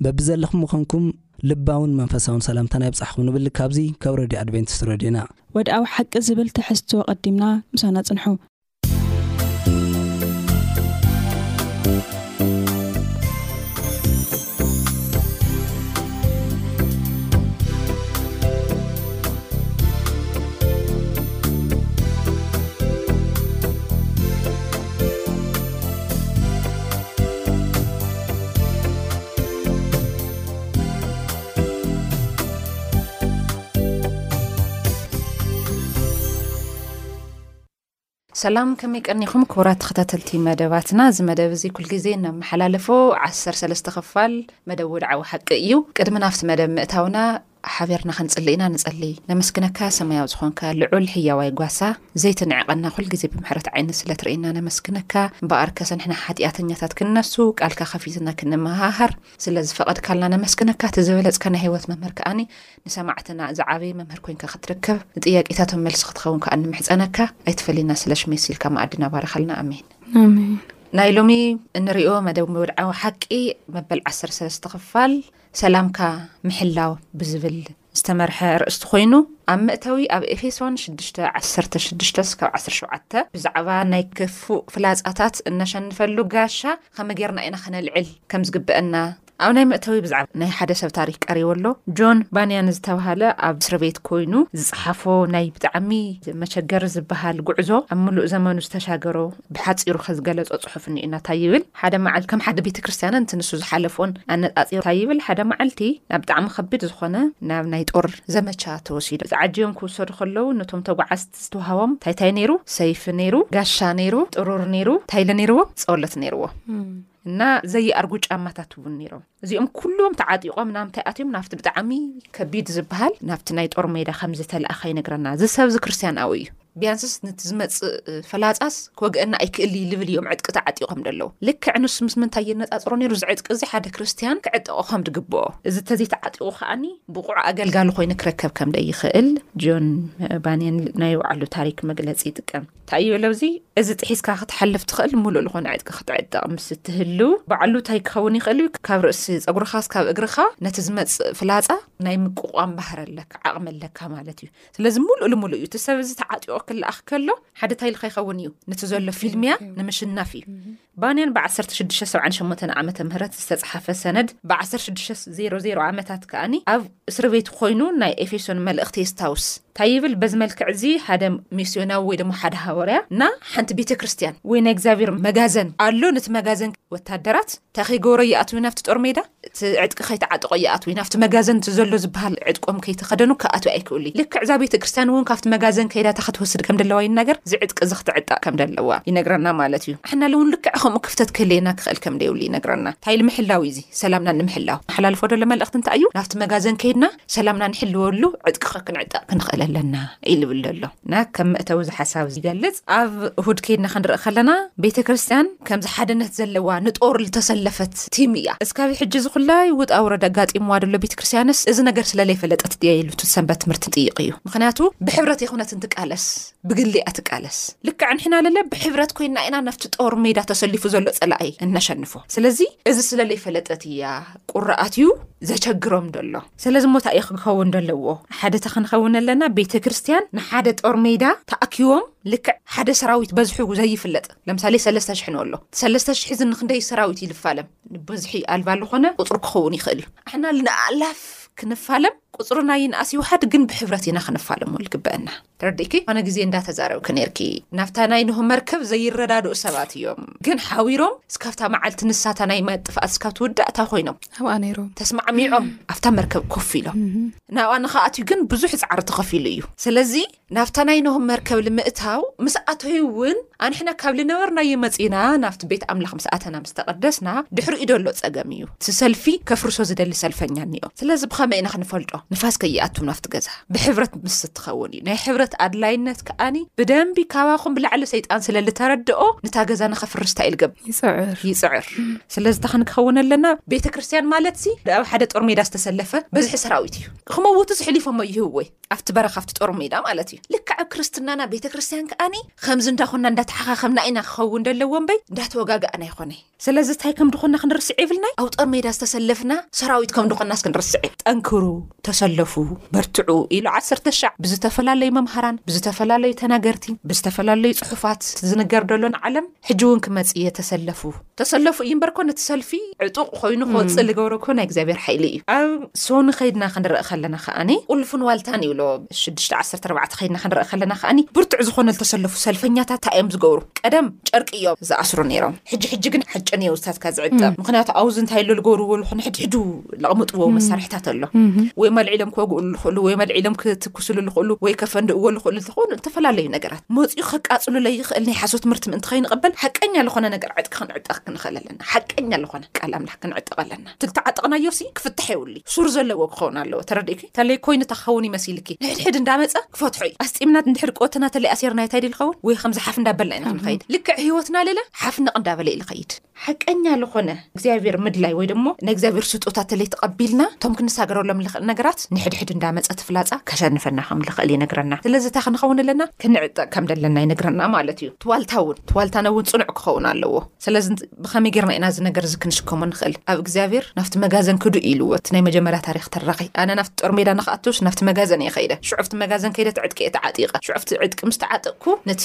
በብዘለኽሞ ኮንኩም ልባውን መንፈሳውን ሰላምታና ይብጻሕኩም ንብል ካብዚ ካብ ረድዮ ኣድቨንቲስት ረድዮና። ወድኣዊ ሓቂ ዝብል ትሕዝቶ ቀዲምና ምሳና ጽንሑ። ሰላም ከመይ ቀኒኹም ክቡራት ተኸታተልቲ መደባትና እዚ መደብ እዚ ኩል ግዜ እነመሓላለፎ ዓሰር ሰለስተ ክፋል መደብ ወድዓዊ ሓቂ እዩ ቅድሚ ናብቲ መደብ ምእታውና ሓቢርና ክንጽሊ ኢና ንጸሊ። ነመስግነካ ሰማያዊ ዝኾንካ ልዑል ሕያዋይ ጓሳ፣ ዘይትንዕቀና ኩል ግዜ ብምሕረት ዓይኒ ስለ ትርእየና ነመስግነካ፣ እምበኣር ከሰ ንሕና ሓጥያተኛታት ክንነሱ ቃልካ ከፊትና ክንመሃሃር ስለ ዝፈቐድካልና ነመስግነካ፣ እቲ ዝበለጽካ ናይ ሕይወት መምህር ከኣኒ ንሰማዕትና ዝዓበየ መምህር ኮንካ ክትርከብ ንጥያቄታቶም መልሲ ክትኸውን ከኣ ንምሕጸነካ፣ ኣይትፈለየና ስለ ሽመይ ሲልካ መኣድና ባርኸልና ኣሜን። ኣሜን። ናይ ሎሚ እንሪኦ መደብ ወድዓዊ ሓቂ መበል ዓሰርተ ሰለስተ ክፋል ሰላምካ ምሕላው ብዝብል ዝተመርሐ ኣርእስቲ ኮይኑ ኣብ መእተዊ ኣብ ኤፌሶን 616-17 ብዛዕባ ናይ ክፉእ ፍላፃታት እነሸንፈሉ ጋሻ ከመ ጌርና ኢና ክነልዕል ከም ዝግበአና ኣብ ናይ መእተዊ ብዛዕባ ናይ ሓደ ሰብ ታሪክ ቀሪዎ ኣሎ ጆን ባንያን ዝተባሃለ ኣብ እስሪ ቤት ኮይኑ ዝፀሓፎ ናይ ብጣዕሚ መቸገሪ ዝበሃል ጉዕዞ ኣብ ምሉእ ዘመኑ ዝተሻገሮ ብሓጺሩ ከዝገለጾ ጽሑፍ እኒኡ ናታይ ይብል ሓደ መዓል ከም ሓደ ቤተ ክርስቲያን እንቲ ንሱ ዝሓለፎን ኣነጻጺሩ ታይ ይብል ሓደ መዓልቲ ናብ ብጣዕሚ ከቢድ ዝኾነ ናብ ናይ ጦር ዘመቻ ተወሲዱ ተዓጂዮም ክውሰዱ ከለዉ ነቶም ተጓዓዝቲ ዝተውሃቦም ታይታይ ነይሩ ሰይፊ ነይሩ ጋሻ ነይሩ ጥሩር ነይሩ ታይለ ነይርዎ ጸወለት ነይርዎ እና ዘይኣርጉ ጫማታት እውን ነይሮም እዚኦም ኩሎም ተዓጢቖም ናምታይ ኣትዮም ናብቲ ብጣዕሚ ከቢድ ዝበሃል ናብቲ ናይ ጦር ሜዳ ከም ዝተላእኸ ይነግረና እዚ ሰብዚ ክርስትያናዊ እዩ ቢያንስስ ነቲ ዝመፅእ ፈላፃስ ክወግአና ኣይክእል ልብል እዮም ዕጥቂ ተዓጢቆም ደለዉ ልክዕ ንሱ ምስ ምንታይ የነፃፅሮ ነይሩ እዚ ዕጥቂ እዚ ሓደ ክርስትያን ክዕጠቆ ከም ድግብኦ እዚ ተዘይተዓጢቑ ከዓኒ ብቑዕ ኣገልጋሊ ኮይኑ ክረከብ ከም ደይኽእል ጆን ባንየን ናይ ባዕሉ ታሪክ መግለፂ ይጥቀም ታይ እዩ በሎ እዚ እዚ ጥሒስካ ክትሓልፍ ትኽእል ሙሉእ ልኾነ ዕጥቂ ክትዕጠቕ ምስ እትህሉ ባዕሉ ታይ ክኸውን ይኽእል እዩ ካብ ርእሲ ፀጉርኻ እስካብ እግርኻ ነቲ ዝመፅእ ፍላፃ ናይ ምቁቋም ባህሪ ኣለካ ዓቕሚ ኣለካ ማለት እዩ ስለዚ ሙሉእ ልሙሉእ እዩ እቲ ሰብ እዚ ተዓጢቑ ክለኣኽ ከሎ ሓደ ታይ ኢልካ ይኸውን እዩ ነቲ ዘሎ ፊልምያ ንምሽናፍ እዩ ባንያን ብ ዓሰርተ ሽዱሽተ ሰብዓን ሸሞንተን ዓመተ ምህረት ዝተጽሓፈ ሰነድ ብ ዓሰርተ ሽዱሽተ ዜሮ ዜሮ ኣመታት ከኣኒ ኣብ እስርቤት ኮይኑ ናይ ኤፌሶን መልእኽቲ የስታውስ ታይ ይብል በዚ መልክዕ እዚ ሓደ ሚስዮናዊ ወይ ደሞ ሓደ ሃወርያ እና ሓንቲ ቤተ ክርስትያን ወይ ናይ እግዚኣብሔር መጋዘን ኣሎ ነቲ መጋዘን ወታደራት ታይ ከይገበሮ ይኣትው ናብቲ ጦር ሜዳ እቲ ዕጥቂ ከይተዓጠቖ ይኣትው እዩ፣ ናብቲ መጋዘን እቲ ዘሎ ዝበሃል ዕጥቆም ከይተኸደኑ ክኣትው ኣይክእሉ፣ ልክዕ እዛ ቤተ ክርስቲያን እውን ካብቲ መጋዘን ከይዳ እታ ክትወስድ ከም ደለዋ ይናገር፣ እዚ ዕጥቂ እዚ ክትዕጠቕ ከም ደለዋ ይነግረና ማለት እዩ፣ ንሕና ለውን ልክዕ ከምኡ ክፍተት ክህልየና ክኸእል ከም ደይብሉ ይነግረና፣ ታይ ልምሕላው እዩ እዚ ሰላምና ንምሕላው፣ ነሓላልፎ ደሎ መልእኽቲ እንታይ እዩ ናብቲ መጋዘን ከይድና። ሰላምና ንሕልወሉ ዕጥቅኸ ክንዕጠቕ ክንኽእል ኣለና ኢሉ ብሎ ኣሎ እና ከም መእተዊ ዝሓሳብ ዝገልፅ ኣብ እሁድ ከይድና ክንርኢ ከለና ቤተ ክርስትያን ከምዚ ሓደነት ዘለዋ ንጦር ዝተሰለፈት ቲም እያ እስካብ ሕጂ ዝኩላይ ውጣ ውረድ ኣጋጢምዋ ደሎ ቤተ ክርስትያንስ እዚ ነገር ስለለይፈለጠት ድያ ኢሉ ሰንበት ትምህርቲ ጥይቅ እዩ ምክንያቱ ብሕብረት ይኹነት እንትቃለስ ብግሊ እያ ትቃለስ ልክዕ ንሕና ለለ ብሕብረት ኮይና ኢና ናብቲ ጦር ሜዳ ተሰሊፉ ዘሎ ፀላኢ እነሸንፎ ስለዚ እዚ ስለለይፈለጠት እያ ቁራኣት እዩ ዘቸግሮም ደሎ ስለዚ ሞ ታይ እዩ ክከውን ደለዎ ሓደ ተ ክንከውን ኣለና ቤተ ክርስትያን ንሓደ ጦር ሜዳ ተኣኪቦም ልክዕ ሓደ ሰራዊት በዝሑ ዘይፍለጥ ለምሳሌ ሰለስተ ሽሕ ንበሎ ሰለስተ ሽሕ እዚ ንክንደይ ሰራዊት ይልፋለም ብዝሒ ኣልባ ዝኾነ ቁፅሪ ክኸውን ይኽእል እዩ ኣሕና ንኣላፍ ክንፋለም ቁፅርና ይንኣስ ይውሓድ ግን ብሕብረት ኢና ክንፋለሞ ዝግበአና ተረዲእኪ ኣነ ግዜ እንዳ ተዛረብኪ ኔርኪ ናብታ ናይ ኖህ መርከብ ዘይረዳድኡ ሰባት እዮም ግን ሓቢሮም እስካብታ መዓልቲ ንሳ እታ ናይ ማይ ጥፍኣት እስካብ ትውዳእ እታ ኮይኖም ኣብኣ ነይሮም ተስማዕሚዖም ኣብታ መርከብ ኮፍ ኢሎም ናብኣ ንክኣትዩ ግን ብዙሕ ጻዕሪ ተኸፊሉ እዩ ስለዚ ናብታ ናይ ኖህ መርከብ ልምእታው ምስ ኣተዩ እውን ኣንሕና ካብ ልነበርናዮ መጺእና ናብቲ ቤት ኣምላኽ ምስ ኣተና ምስ ተቀደስና ድሕሪኡ ደሎ ጸገም እዩ እቲ ሰልፊ ከፍርሶ ዝደሊ ሰልፈኛ እኒኦ ስለዚ ብኸመይ ኢና ክንፈልጦ ንፋስ ከይኣቱ ናብቲ ገዛ ብሕብረት ምስ ትኸውን እዩ ናይ ሕብረት ኣድላይነት ከኣኒ ብደንቢ ካባኹም ብላዕሊ ሰይጣን ስለ ልተረድኦ ንታ ገዛ ንኸፍርስ ታይ ልገብር ይጽዕር ይጽዕር ስለዚ እንታይ ክንከውን ኣለና ቤተ ክርስቲያን ማለት ሲ ኣብ ሓደ ጦር ሜዳ ዝተሰለፈ በዝሒ ሰራዊት እዩ ክመውቱ ዝሕሊፎሞ ይህወይ ኣብቲ በረኻ ኣብቲ ጦር ሜዳ ማለት እዩ ልክዕ ኣብ ክርስትናና ቤተ ክርስትያን ከኣኒ ከምዚ እንዳኾና እንዳተሓኻኸምና ኢና ክኸውን ደለዎ እምበይ እንዳተወጋጋእና ኣይኾነይ ስለዚ እንታይ ከም ድኾና ክንርስዕ የብልናይ ኣብ ጦር ሜዳ ዝተሰለፍና ሰራዊት ከም ድኾናስ ክንርስዕ እዩ ጠንክሩ ተሰለፉ በርትዑ ኢሉ ዓሰርተ ሻዕ ብዝተፈላለዩ መምሃራን ብዝተፈላለዩ ተናገርቲ ብዝተፈላለዩ ጽሑፋት ዝንገር ደሎ ንዓለም ሕጂ እውን ክመጽእ እየ ተሰለፉ ተሰለፉ እዩ እምበርኮ ነቲ ሰልፊ ዕጡቕ ኮይኑ ክወፅእ ዝገብረኮ ናይ እግዚኣብሔር ሓይሊ እዩ። ኣብ ሶኒ ከይድና ክንርእ ከለና ከኣኒ ቁልፍን ዋልታን እዩ እሎ ሽዱሽተ ዓሰርተ ኣርባዕተ ከይድና ክንርእ ከለና ከኣኒ ብርቱዕ ዝኾነ ዝተሰለፉ ሰልፈኛታት ታይ እዮም ዝገብሩ ቀደም ጨርቂ እዮም ዝኣስሩ ነይሮም ሕጂ ሕጂ ግን ሓጭ ነየውስታትካ ዝዕጠ ምክንያቱ ኣውዚ እንታይ ኣሎ ዝገብርዎ ሉ ሕድሕዱ ለቕምጥዎ መሳርሕታት ኣሎ ወይ መልዒሎም ክወግእሉ ዝኽእሉ ወይ መልዒሎም ክትኩስሉ ዝኽእሉ ወይ ከፈንድእዎ ዝኽእሉ ዝኾኑ ዝተፈላለዩ ነገራት። መጺኡ ከቃጽሉለይ ይኽእል ናይ ሓሶት ትምህርቲ ምእንቲ ከይንቐበል ሓቀኛ ልኾነ ነገር ዕጥቂ ክንዕጠቕ ክንኽእል ኣለና ሓቀኛ ልኾነ ቃል ኣምላኽ ክንዕጠቕ ኣለና ትልቲ ዓጠቕናዮሲ ክፍታሕ የብሉይ ሱር ዘለዎ ክኸውን ኣለዎ ተረዲእኪ እንተለይ ኮይኑ እታ ክኸውን ይመሲልኪ ንሕድሕድ እንዳመጸ ክፈትሖ እዩ ኣስጢምና እንድሕር ቆትና ተለይ ኣሴርና የታይ ድልኸውን ወይ ከምዚ ሓፍ እንዳበልና ኢና ክንኸይድ ልክዕ ህይወትና ልለ ሓፍነቕ እንዳበለ እዩ ልኸይድ ሓቀኛ ልኾነ እግዚኣብሔር ምድላይ ወይ ደሞ ናይ እግዚኣብሔር ስጦታ ተለይ ተቐቢልና እቶም ክንሳገረሎም ልኽእል ነገራት ንሕድሕድ እንዳመጸ እቲ ፍላጻ ከሸንፈና ከም ልኽእል ይነግረና። ስለዚ እታ ክንኸውን ኣለና ክንዕጠቕ ከም ደለና ይነግረና ማለት እዩ። እቲ ዋልታ እውን እቲ ዋልታና እውን ጽኑዕ ክኸውን ኣለዎ። ስለዚ ብኸመይ ጌርና ኢና እዚ ነገር እዚ ክንሽከሞ ንኽእል? ኣብ እግዚኣብሔር ናብቲ መጋዘን ክዱ ኢልዎ እቲ ናይ መጀመርያ ታሪኽ ተራኺ። ኣነ ናብቲ ጦር ሜዳ ንኽኣቱስ ናብቲ መጋዘን እየ ከይደ። ሽዑ ኣብቲ መጋዘን ከይደ እቲ ዕጥቂ እየ ተዓጢቐ። ሽዑ ኣብቲ ዕጥቂ ምስ ተዓጠቕኩ ነቲ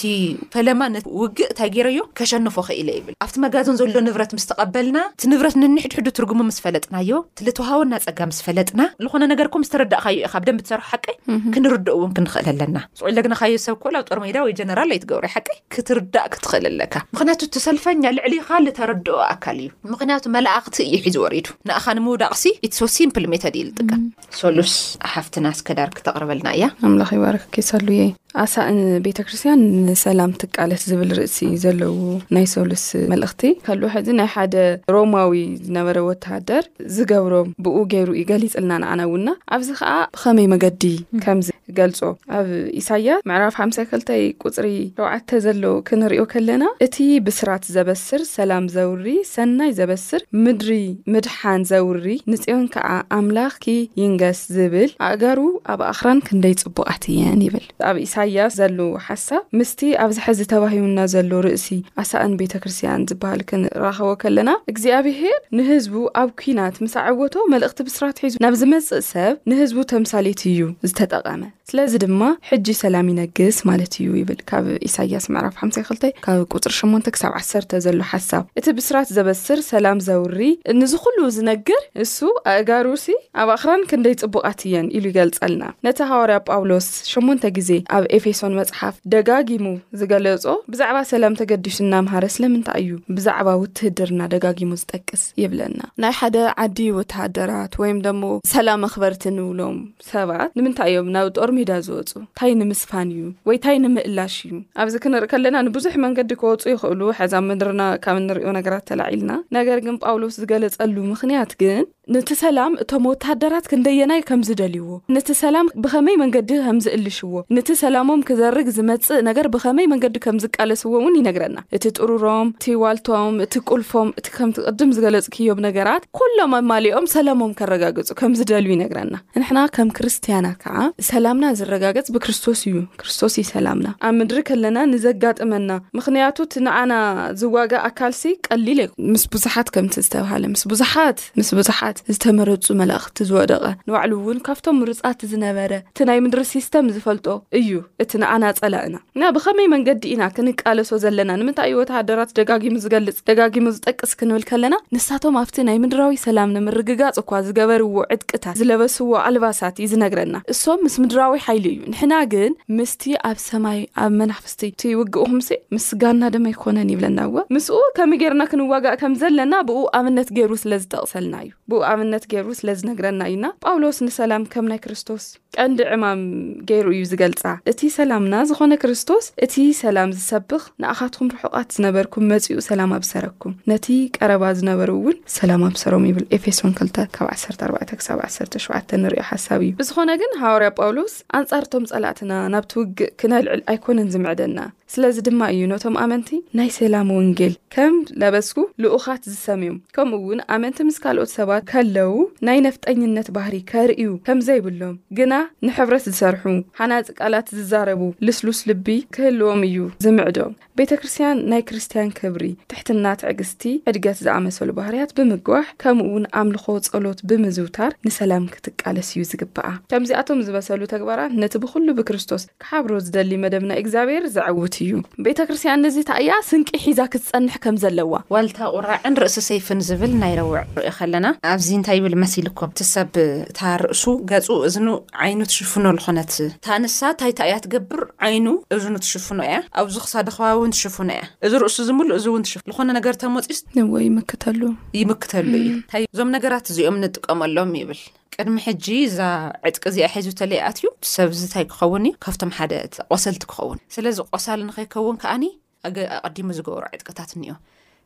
ፈለማ ነቲ ውግእ እንታይ ጌረዮ ከሸንፎ ኽኢለ ይብል። ኣብቲ መጋዝን ዘሎ ንብረት ምስ ተቐበልና፣ እቲ ንብረት ነንሕድሕዱ ትርጉሙ ምስ ፈለጥናዮ፣ እቲ ልተውሃበና ጸጋ ምስ ፈለጥና፣ ልኾነ ነገር እኮ ምስ ተረዳእካዮ ኢኻ ብደንቢ ትሰርሖ ሓቀይ ክንርድኦ እውን ክንኽእል ኣለና። ስዑል ለግነኻዮ ሰብ እኮ ላብ ጦር ሜዳ ወይ ጀነራል ኣይትገብሮይ ሓቀይ ክትርዳእ ክትኽእል ኣለካ። ምኽንያቱ እቲ ሰልፈኛ ልዕሊኻ ልተረድኦ ኣካል እዩ። ምኽንያቱ መላእኽቲ እዩ ሒዙ ወሪዱ። ንኣኻ ንምውዳቕሲ ኢትስ ሶ ሲምፕል ሜተድ እዩ ልጥቀም። ሰሉስ ሓፍትና እስከ ዳር ክተቕርበልና እያ። ኣምላኽ ይባርክኪ ሰሉየይ። ኣሳእን ቤተ ክርስትያን ንሰላም ትቃለስ ዝብል ርእሲ እዩ ዘለዉ ናይ ሰሉስ መልእኽቲ። ከሉ ሕዚ ናይ ሓደ ሮማዊ ዝነበረ ወተሃደር ዝገብሮ ብኡ ገይሩ እዩ ገሊጽልና ንዓና እውና ኣብዚ ከዓ ብኸመይ መገዲ ከምዚ ገልጾ ኣብ ኢሳያስ ምዕራፍ ሓምሳይ ክልተይ ቁጽሪ ሸውዓተ ዘሎ ክንሪኦ ከለና እቲ ብስራት ዘበስር ሰላም ዘውሪ ሰናይ ዘበስር ምድሪ ምድሓን ዘውሪ ንጽዮን ከኣ ኣምላኽኪ ይንገስ ዝብል ኣእጋሩ ኣብ ኣኽራን ክንደይ ጽቡቓት እየን ይብል ኣብ ኢሳያስ ዘሎ ሓሳብ ምስቲ ኣብዚ ሕዚ ተባሂሙና ዘሎ ርእሲ ኣሳእን ቤተ ክርስቲያን ዝበሃል ክንራኸቦ ከለና እግዚኣብሄር ንህዝቡ ኣብ ኲናት ምስ ኣዐወቶ መልእኽቲ ስራት ሒዙ ናብ ዝመጽእ ሰብ ንህዝቡ ተምሳሌት እዩ ዝተጠቐመ። ስለዚ ድማ ሕጂ ሰላም ይነግስ ማለት እዩ ይብል ካብ ኢሳያስ ምዕራፍ ሓምሳይ ክልተ ካብ ቁጽሪ ሸሞንተ ክሳብ ዓሰርተ ዘሎ ሓሳብ እቲ ብስራት ዘበስር ሰላም ዘውሪ ንዚ ኩሉ ዝነግር ንሱ ኣእጋሩሲ ኣብ ኣኽራን ክንደይ ጽቡቓት እየን ኢሉ ይገልጸልና ነቲ ሃዋርያ ጳውሎስ ሸሞንተ ግዜ ኣብ ኤፌሶን መጽሓፍ ደጋጊሙ ዝገለጾ ብዛዕባ ሰላም ተገዲሱ እናምሃረ ስለምንታይ እዩ ብዛዕባ ውትህድርና ደጋጊሙ ዝጠቅስ ደስ ይብለና። ናይ ሓደ ዓዲ ወተሃደራት ወይም ደሞ ሰላም ኣኽበርቲ ንብሎም ሰባት ንምንታይ እዮም ናብ ጦር ሜዳ ዝወጹ? ታይ ንምስፋን እዩ ወይ ታይ ንምእላሽ እዩ? ኣብዚ ክንርኢ ከለና ንብዙሕ መንገዲ ክወጹ ይኽእሉ ሐዚ ኣብ ምድርና ካብ እንሪኦ ነገራት ተላዒልና ነገር ግን ጳውሎስ ዝገለጸሉ ምኽንያት ግን ነቲ ሰላም እቶም ወተሃደራት ክንደየናይ ከም ዝደልይዎ ነቲ ሰላም ብኸመይ መንገዲ ከም ዝእልሽዎ ነቲ ሰላሞም ክዘርግ ዝመጽእ ነገር ብኸመይ መንገዲ ከም ዝቃለስዎ እውን ይነግረና። እቲ ጥሩሮም፣ እቲ ዋልቶም፣ እቲ ቁልፎም፣ እቲ ከምቲ ቅድም ዝገለጽክዮም ነገራት ኩሎም ኣማሊኦም ሰላሞም ከረጋግጹ ከም ዝደልዩ ይነግረና። ንሕና ከም ክርስትያናት ከኣ ሰላምና ዝረጋገጽ ብክርስቶስ እዩ፣ ክርስቶስ እዩ ሰላምና። ኣብ ምድሪ ከለና ንዘጋጥመና፣ ምኽንያቱ እቲ ንዓና ዝዋጋእ ኣካልሲ ቀሊል ኣይኮነን፣ ምስ ብዙሓት ከምቲ ዝተባህለ ምስ ብዙሓት፣ ምስ ብዙሓት ዝተመረጹ መላእኽቲ ዝወደቐ ንባዕሉ እውን ካብቶም ምሩጻት ዝነበረ እቲ ናይ ምድሪ ሲስተም ዝፈልጦ እዩ እቲ ንኣና ጸላእና እና ብኸመይ መንገዲ ኢና ክንቃለሶ ዘለና ንምንታይ እዩ ወተሃደራት ደጋጊሙ ዝገልጽ ደጋጊሙ ዝጠቅስ ክንብል ከለና ንሳቶም ኣብቲ ናይ ምድራዊ ሰላም ንምርግጋጽ እኳ ዝገበርዎ ዕጥቅታት ዝለበስዎ ኣልባሳት እዩ ዝነግረና እሶም ምስ ምድራዊ ሓይሊ እዩ ንሕና ግን ምስቲ ኣብ ሰማይ ኣብ መናፍስቲ እቲ ውግእኹምሲ ምስ ጋና ደም ኣይኮነን ይብለና እወ ምስኡ ከመይ ጌርና ክንዋጋእ ከም ዘለና ብኡ ኣብነት ጌሩ ስለ ዝጠቕሰልና እዩ ብኡ ኣብነት ጌሩ ስለ ዝነግረና እዩና ጳውሎስ ንሰላም ከም ናይ ክርስቶስ ቀንዲ ዕማም ጌሩ እዩ ዝገልጻ እቲ ሰላምና ዝኾነ ክርስቶስ እቲ ሰላም ዝሰብኽ ንኣኻትኩም ርሑቓት ዝነበርኩም መጺኡ ሰላም ኣብሰረኩም ነቲ ቀረባ ዝነበሩ እውን ሰላም ኣብሰሮም ይብል ኤፌሶን 2 ካብ 14 ክሳብ 17 ንሪኦ ሓሳብ እዩ ብዝኾነ ግን ሃዋርያ ጳውሎስ ኣንጻር እቶም ጸላእትና ናብቲ ውግእ ክነልዕል ኣይኮነን ዝምዕደና። ስለዚ ድማ እዩ ነቶም ኣመንቲ ናይ ሰላም ወንጌል ከም ለበስኩ ልኡኻት ዝሰምዮም። ከምኡ እውን ኣመንቲ ምስ ካልኦት ሰባት ከለዉ ናይ ነፍጠኝነት ባህሪ ከርእዩ ከም ዘይብሎም ግና ንሕብረት ዝሰርሑ፣ ሃናጺ ቃላት ዝዛረቡ፣ ልስሉስ ልቢ ክህልዎም እዩ ዝምዕዶም። ቤተ ክርስቲያን ናይ ክርስቲያን ክብሪ፣ ትሕትና፣ ትዕግስቲ፣ ሕድገት ዝኣመሰሉ ባህርያት ብምግዋሕ ከምኡ እውን ኣምልኾ ጸሎት ብምዝውታር ንሰላም ክትቃለስ እዩ ዝግብኣ። ከምዚኣቶም ዝበሰሉ ተግባራት ነቲ ብኹሉ ብክርስቶስ ክሓብሮ ዝደሊ መደብ ናይ እግዚኣብሔር ዘዐውት እዩ። ቤተ ክርስቲያን ንዚታ እያ ስንቂ ሒዛ ክትጸንሕ ከም ዘለዋ። ዋልታ ቁራዕን ርእሲ ሰይፍን ዝብል ናይ ረቡዕ ክንርኢ ከለና ኣብዚ እንታይ ይብል መሲልኩም እቲ ሰብ እታ ርእሱ ገጹ እዝኑ ዓይኑ ትሽፍኖ ልኾነት እታ ንሳ ታይታ እያ ትገብር ዓይኑ እዝኑ ትሽፍኖ እያ ኣብዚ ክሳደ ከባቢ ውን ትሽፍኖ እያ እዚ ርእሱ እዚ ምሉእ እዚ ውን ትሽፍ ልኾነ ነገር ተሞጺስ ንዎ ይምክተሉ ይምክተሉ እዩ ታይ ዞም ነገራት እዚኦም ንጥቀመሎም ይብል ቅድሚ ሕጂ እዛ ዕጥቂ እዚኣ ሒዙ ተለይ ኣትዩ ሰብ እዚ ታይ ክኸውን እዩ ካብቶም ሓደ ቆሰልቲ ክኸውን ስለዚ ቆሳሊ ንኸይከውን ከኣኒ ኣገ ኣቐዲሙ ዝገበሩ ዕጥቅታት እኒኦ